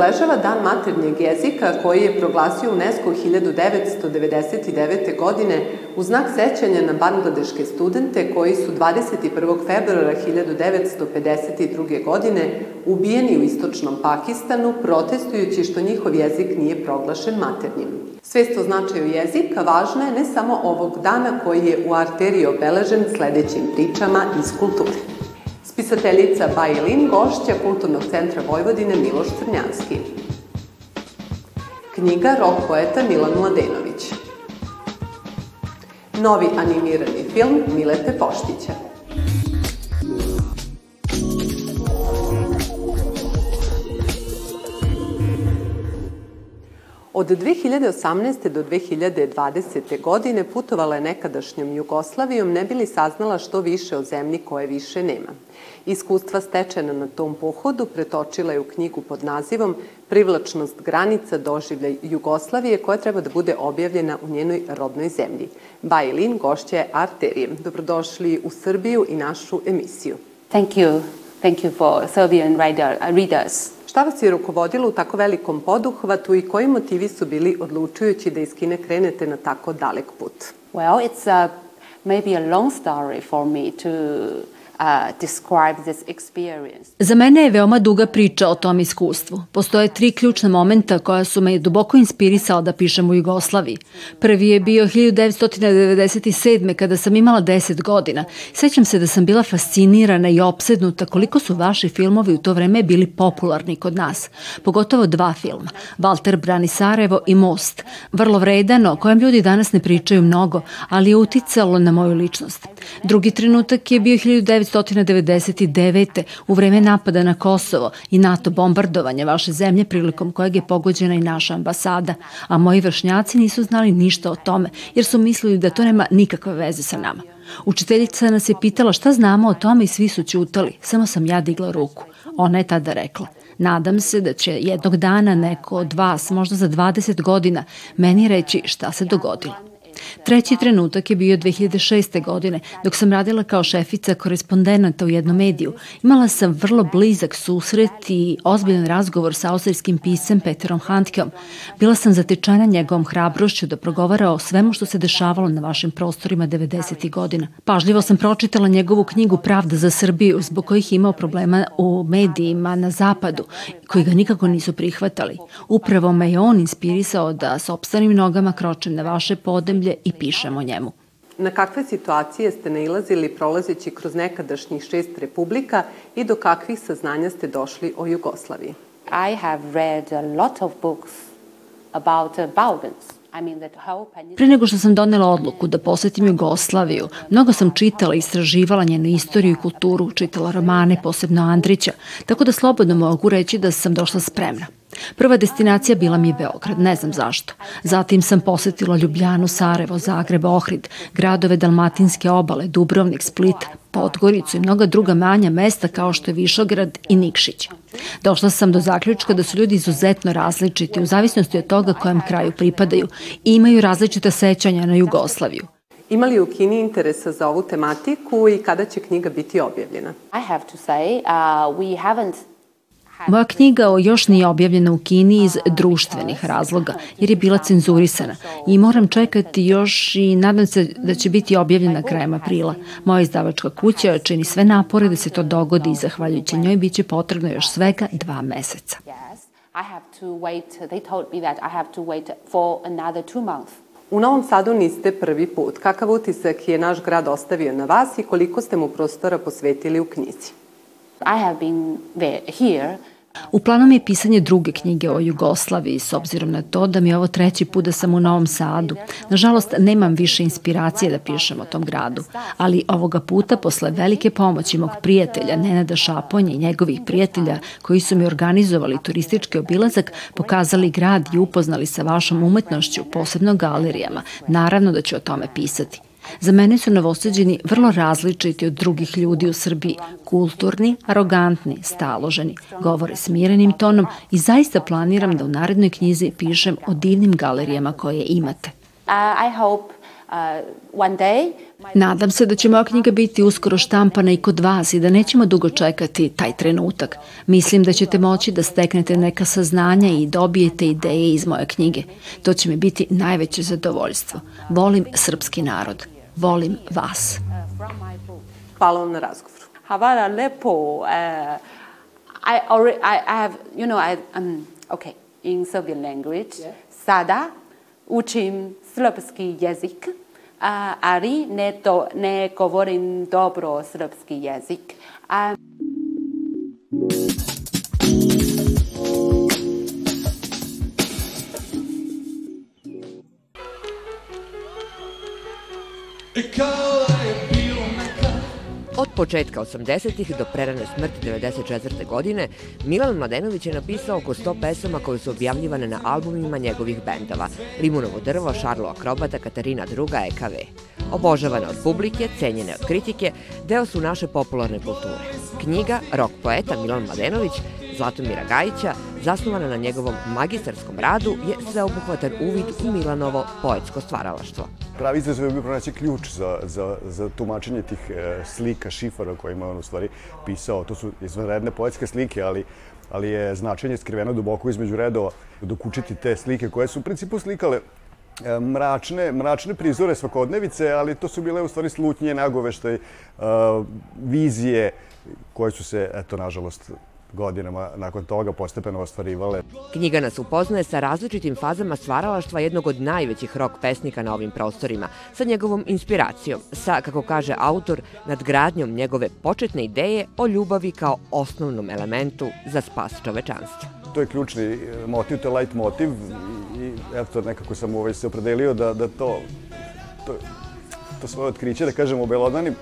Obeležava Dan maternjeg jezika koji je proglasio UNESCO 1999. godine u znak sećanja na bangladeške studente koji su 21. februara 1952. godine ubijeni u istočnom Pakistanu protestujući što njihov jezik nije proglašen maternjim. Svest o značaju jezika važna je ne samo ovog dana koji je u arteriji obeležen sledećim pričama iz kulture. Spisateljica Bajlin, gošća Kulturnog centra Vojvodine Miloš Crnjanski. Knjiga Rok poeta Milan Mladenović. Novi animirani film Milete Poštića. Od 2018. do 2020. godine putovala je nekadašnjom Jugoslavijom, ne bili saznala što više o zemlji koje više nema. Iskustva stečena na tom pohodu pretočila je u knjigu pod nazivom Privlačnost granica doživljaj Jugoslavije koja treba da bude objavljena u njenoj rodnoj zemlji. Bajlin gošća je Arterije. Dobrodošli u Srbiju i našu emisiju. Thank you. Thank you for Serbian reader, readers. Šta vas je rukovodilo u tako velikom poduhvatu i koji motivi su bili odlučujući da iz Kine krenete na tako dalek put? Well, it's a, maybe a long story for me to Za mene je veoma duga priča o tom iskustvu. Postoje tri ključna momenta koja su me duboko inspirisala da pišem u Jugoslaviji. Prvi je bio 1997. kada sam imala 10 godina. Sećam se da sam bila fascinirana i opsednuta koliko su vaši filmovi u to vreme bili popularni kod nas. Pogotovo dva filma, Walter brani Sarajevo i Most. Vrlo vredano, kojem ljudi danas ne pričaju mnogo, ali je uticalo na moju ličnost. Drugi trenutak je bio 1900 1999. u vreme napada na Kosovo i NATO bombardovanja vaše zemlje prilikom kojeg je pogođena i naša ambasada, a moji vršnjaci nisu znali ništa o tome jer su mislili da to nema nikakve veze sa nama. Učiteljica nas je pitala šta znamo o tome i svi su ćutali, samo sam ja digla ruku. Ona je tada rekla, nadam se da će jednog dana neko od vas, možda za 20 godina, meni reći šta se dogodilo. Treći trenutak je bio 2006. godine, dok sam radila kao šefica korespondenata u jednom mediju. Imala sam vrlo blizak susret i ozbiljan razgovor sa austrijskim pisem Peterom Handkeom. Bila sam zatečena njegovom hrabrošću da progovara o svemu što se dešavalo na vašim prostorima 90. godina. Pažljivo sam pročitala njegovu knjigu Pravda za Srbiju, zbog kojih imao problema u medijima na zapadu, koji ga nikako nisu prihvatali. Upravo me je on inspirisao da s opstanim nogama kročem na vaše podemlje i pišem o njemu. Na kakve situacije ste nailazili prolazeći kroz nekadašnjih šest republika i do kakvih saznanja ste došli o Jugoslaviji? I have read a lot of books about Balkans. Pre nego što sam donela odluku da posetim Jugoslaviju, mnogo sam čitala i istraživala njenu istoriju i kulturu, čitala romane, posebno Andrića, tako da slobodno mogu reći da sam došla spremna. Prva destinacija bila mi je Beograd, ne znam zašto. Zatim sam posetila Ljubljanu, Sarajevo, Zagreb, Ohrid, gradove Dalmatinske obale, Dubrovnik, Split, Podgoricu i mnoga druga manja mesta kao što je Višograd i Nikšić. Došla sam do zaključka da su ljudi izuzetno različiti u zavisnosti od toga kojem kraju pripadaju i imaju različita sećanja na Jugoslaviju. Ima li u Kini interesa za ovu tematiku i kada će knjiga biti objavljena? I have to say, uh, we haven't Moja knjiga još nije objavljena u Kini iz društvenih razloga, jer je bila cenzurisana i moram čekati još i nadam se da će biti objavljena krajem aprila. Moja izdavačka kuća čini sve napore da se to dogodi i zahvaljujući njoj bit će potrebno još svega dva meseca. I have to wait, they told me that I have to wait for another two months. U Novom Sadu niste prvi put. Kakav utisak je naš grad ostavio na vas i koliko ste mu prostora posvetili u knjizi? I have been here U planu mi je pisanje druge knjige o Jugoslaviji, s obzirom na to da mi je ovo treći put da sam u Novom Sadu. Nažalost, nemam više inspiracije da pišem o tom gradu, ali ovoga puta, posle velike pomoći mog prijatelja Nenada Šaponja i njegovih prijatelja koji su mi organizovali turistički obilazak, pokazali grad i upoznali sa vašom umetnošću, posebno galerijama, naravno da ću o tome pisati. Za mene su novoseđeni vrlo različiti od drugih ljudi u Srbiji, kulturni, arogantni, staloženi, govore smirenim tonom i zaista planiram da u narednoj knjizi pišem o divnim galerijama koje imate. Uh, I hope one day Nadam se da će moja knjiga biti uskoro štampana i kod vas i da nećemo dugo čekati taj trenutak. Mislim da ćete moći da steknete neka saznanja i dobijete ideje iz moje knjige. To će mi biti najveće zadovoljstvo. Volim srpski narod. Volim vas. Hvala vam na razgovoru. Hvala lepo. Uh, I, already, I, I have, you know, I, um, okay, in Serbian language. Yeah. Sada učim srpski jezik, a, ali ne, to, ne govorim dobro srpski jezik. A, početka 80-ih do prerane smrti 94. godine, Milan Mladenović je napisao oko 100 pesama koje su objavljivane na albumima njegovih bendova Limunovo drvo, Šarlo Akrobata, Katarina II, EKV. Obožavane od publike, cenjene od kritike, deo su naše popularne kulture. Knjiga Rok poeta Milan Mladenović Zlatomira Gajića, zasnovana na njegovom magistarskom radu, je sveobuhvatan uvid u Milanovo poetsko stvaralaštvo. Pravi izazov je bio pronaći ključ za, za, za tumačenje tih e, slika, šifara kojima on u stvari pisao. To su izvanredne poetske slike, ali ali je značenje skriveno duboko između redova, dok učiti te slike koje su u principu slikale e, mračne, mračne prizore svakodnevice, ali to su bile u stvari slutnje, nagoveštaj, e, vizije koje su se, eto, nažalost, godinama nakon toga postepeno ostvarivale. Knjiga nas upoznaje sa različitim fazama stvaralaštva jednog od najvećih rock pesnika na ovim prostorima, sa njegovom inspiracijom, sa, kako kaže autor, nadgradnjom njegove početne ideje o ljubavi kao osnovnom elementu za spas čovečanstva. To je ključni e, motiv, to je light motiv i eto nekako sam ovaj se opredelio da, da to, to, to svoje otkriće, da kažem, obelodanim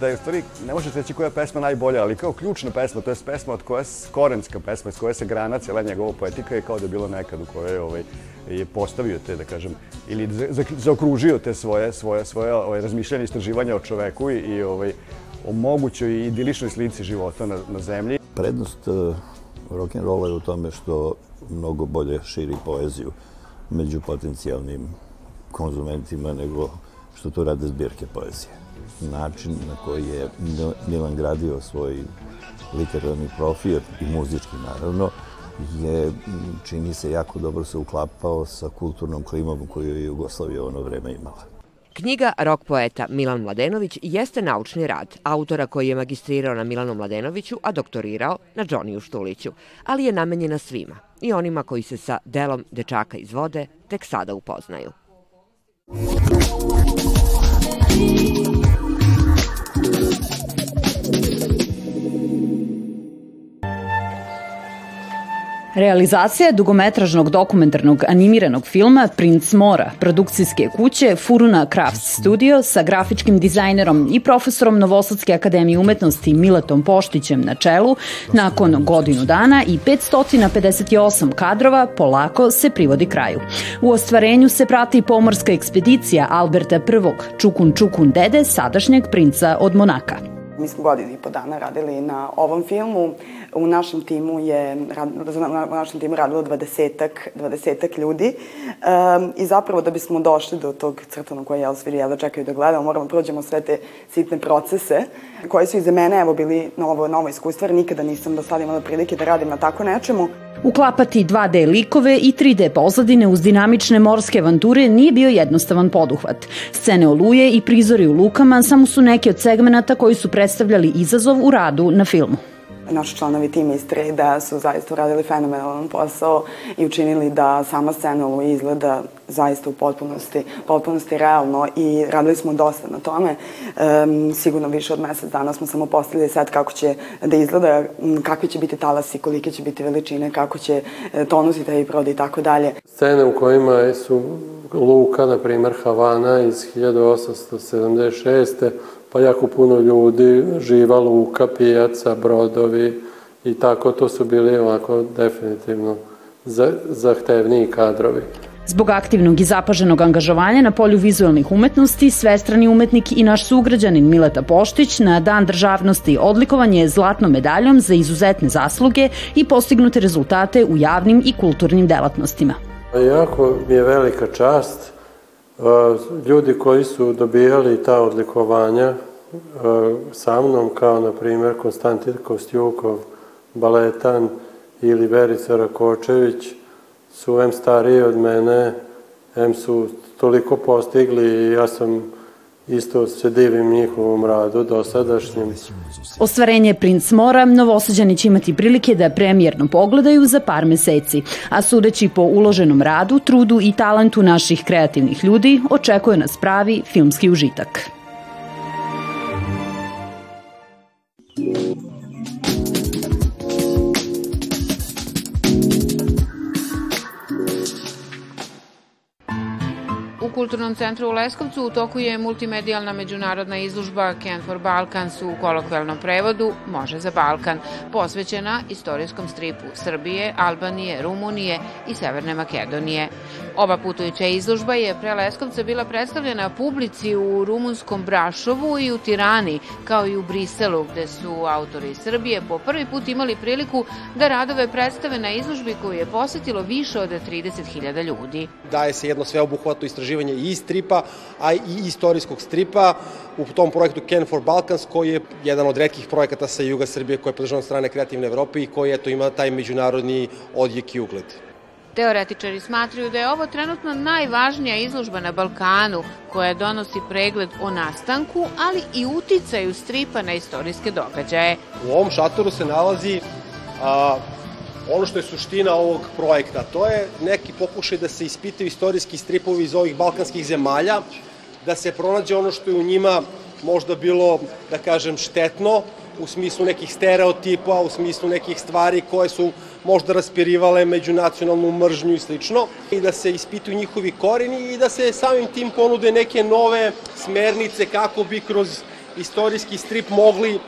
da je u stvari, ne možete reći koja je pesma najbolja, ali kao ključna pesma, to je pesma od koja korenska pesma, iz koje se grana cijela njegova poetika je kao da je bilo nekad u kojoj ovaj, je postavio te, da kažem, ili zaokružio te svoje, svoje, svoje ovaj, razmišljanje i istraživanja o čoveku i, i ovaj, o mogućoj idiličnoj slici života na, na zemlji. Prednost uh, rock'n'rolla je u tome što mnogo bolje širi poeziju među potencijalnim konzumentima nego što to rade zbirke poezije način na koji je Milan gradio svoj literarni profil i muzički naravno, je, čini se, jako dobro se uklapao sa kulturnom klimom koju je Jugoslavija ono vreme imala. Knjiga Rok poeta Milan Mladenović jeste naučni rad autora koji je magistrirao na Milanu Mladenoviću, a doktorirao na Džoniju Štuliću, ali je namenjena svima i onima koji se sa delom dečaka iz vode tek sada upoznaju. Realizacija dugometražnog dokumentarnog animiranog filma Princ Mora, produkcijske kuće Furuna Crafts Studio sa grafičkim dizajnerom i profesorom Novosadske akademije umetnosti Miletom Poštićem na čelu, nakon godinu dana i 558 kadrova polako se privodi kraju. U ostvarenju se prati pomorska ekspedicija Alberta I. Čukun Čukun dede, sadašnjeg princa od Monaka. Mi smo godinu i po dana radili na ovom filmu. U našem timu je, u našem timu radilo dvadesetak, dvadesetak ljudi um, i zapravo da bismo došli do tog crtanog koje jel svi jedva čekaju da gledamo, moramo da prođemo sve te sitne procese koje su i za mene evo bili novo, novo iskustvo, jer nikada nisam do sada imala prilike da radim na tako nečemu. Uklapati 2D likove i 3D pozadine uz dinamične morske avanture nije bio jednostavan poduhvat. Scene oluje i prizori u lukama samo su neki od segmenata koji su predstavljali izazov u radu na filmu naši članovi tim iz da su zaista uradili fenomenalan posao i učinili da sama scena Oluji izgleda zaista u potpunosti, potpunosti realno i radili smo dosta na tome. Um, sigurno više od mesec dana smo samo postavili sad kako će da izgleda, kakvi će biti talasi, kolike će biti veličine, kako će e, tonusi taj brod i tako dalje. Scene u kojima su Luka, na primer Havana iz 1876 pa jako puno ljudi, živa luka, pijaca, brodovi i tako, to su bili ovako definitivno zahtevniji kadrovi. Zbog aktivnog i zapaženog angažovanja na polju vizualnih umetnosti, svestrani umetnik i naš sugrađanin Mileta Poštić na Dan državnosti odlikovan je zlatnom medaljom za izuzetne zasluge i postignute rezultate u javnim i kulturnim delatnostima. Jako mi je velika čast ljudi koji su dobijali ta odlikovanja sa mnom, kao na primjer Konstantin Kostjukov, baletan ili Verica Rakočević, su em stariji od mene, em su toliko postigli i ja sam isto se divim njihovom radu dosadašnjem. Ostvarenje Prince Mora novosađani će imati prilike da premijerno pogledaju za par meseci, a sudeći po uloženom radu, trudu i talentu naših kreativnih ljudi, očekuje nas pravi filmski užitak. Kulturnom centru u Leskovcu u toku je multimedijalna međunarodna izlužba Can for Balkans u kolokvelnom prevodu Može za Balkan, posvećena istorijskom stripu Srbije, Albanije, Rumunije i Severne Makedonije. Ova putujuća izlužba je pre Leskovca bila predstavljena publici u rumunskom Brašovu i u Tirani, kao i u Briselu, gde su autori Srbije po prvi put imali priliku da radove predstave na izlužbi koju je posetilo više od 30.000 ljudi. Daje se jedno sveobuhvatno istraživanje i stripa, a i istorijskog stripa u tom projektu Can for Balkans, koji je jedan od redkih projekata sa Juga Srbije koji je podržan od strane Kreativne Evrope i koji eto, ima taj međunarodni odjek i ugled. Teoretičari smatruju da je ovo trenutno najvažnija izložba na Balkanu koja donosi pregled o nastanku, ali i uticaju stripa na istorijske događaje. U ovom šatoru se nalazi a, ono što je suština ovog projekta. To je neki pokušaj da se ispitaju istorijski stripovi iz ovih balkanskih zemalja, da se pronađe ono što je u njima možda bilo, da kažem, štetno, u smislu nekih stereotipa, u smislu nekih stvari koje su možda raspirivale međunacionalnu mržnju i slično, i da se ispituju njihovi korini i da se samim tim ponude neke nove smernice kako bi kroz istorijski strip mogli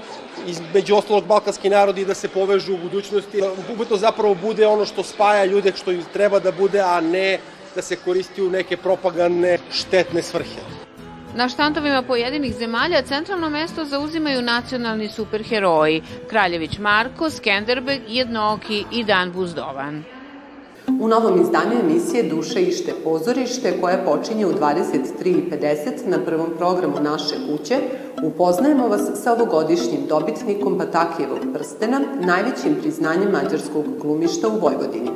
između ostalog balkanski narodi da se povežu u budućnosti. to zapravo bude ono što spaja ljude što treba da bude, a ne da se koristi u neke propagandne štetne svrhe. Na štantovima pojedinih zemalja centralno mesto zauzimaju nacionalni superheroji Kraljević Marko, Skenderbeg, Jednoki i Dan Buzdovan. U novom izdanju emisije Duše ište pozorište, koja počinje u 23.50 na prvom programu Naše kuće, upoznajemo vas sa ovogodišnjim dobitnikom Patakijevog prstena, najvećim priznanjem mađarskog glumišta u Vojvodini.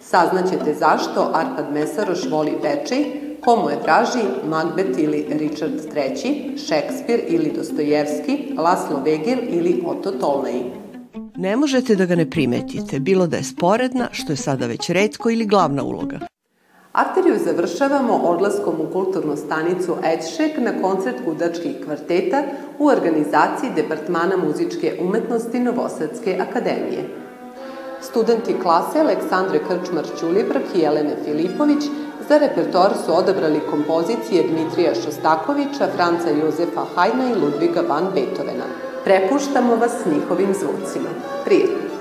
Saznaćete zašto Arpad Mesaroš voli Bečej, komu je draži Macbeth ili Richard III, Šekspir ili Dostojevski, Laslo Vegel ili Otto Tolnej. Ne možete da ga ne primetite, bilo da je sporedna, što je sada već redko, ili glavna uloga. Arteriju završavamo odlaskom u kulturnu stanicu Edšek na koncert gudačkih kvarteta u organizaciji Departmana muzičke umetnosti Novosadske akademije. Studenti klase Aleksandre Krčmar-Ćulibrk i Jelene Filipović za repertoar su odabrali kompozicije Dmitrija Šostakovića, Franca Jozefa Hajna i Ludviga van Beethovena. Prepuštamo vas njihovim zvucima. Prijetno!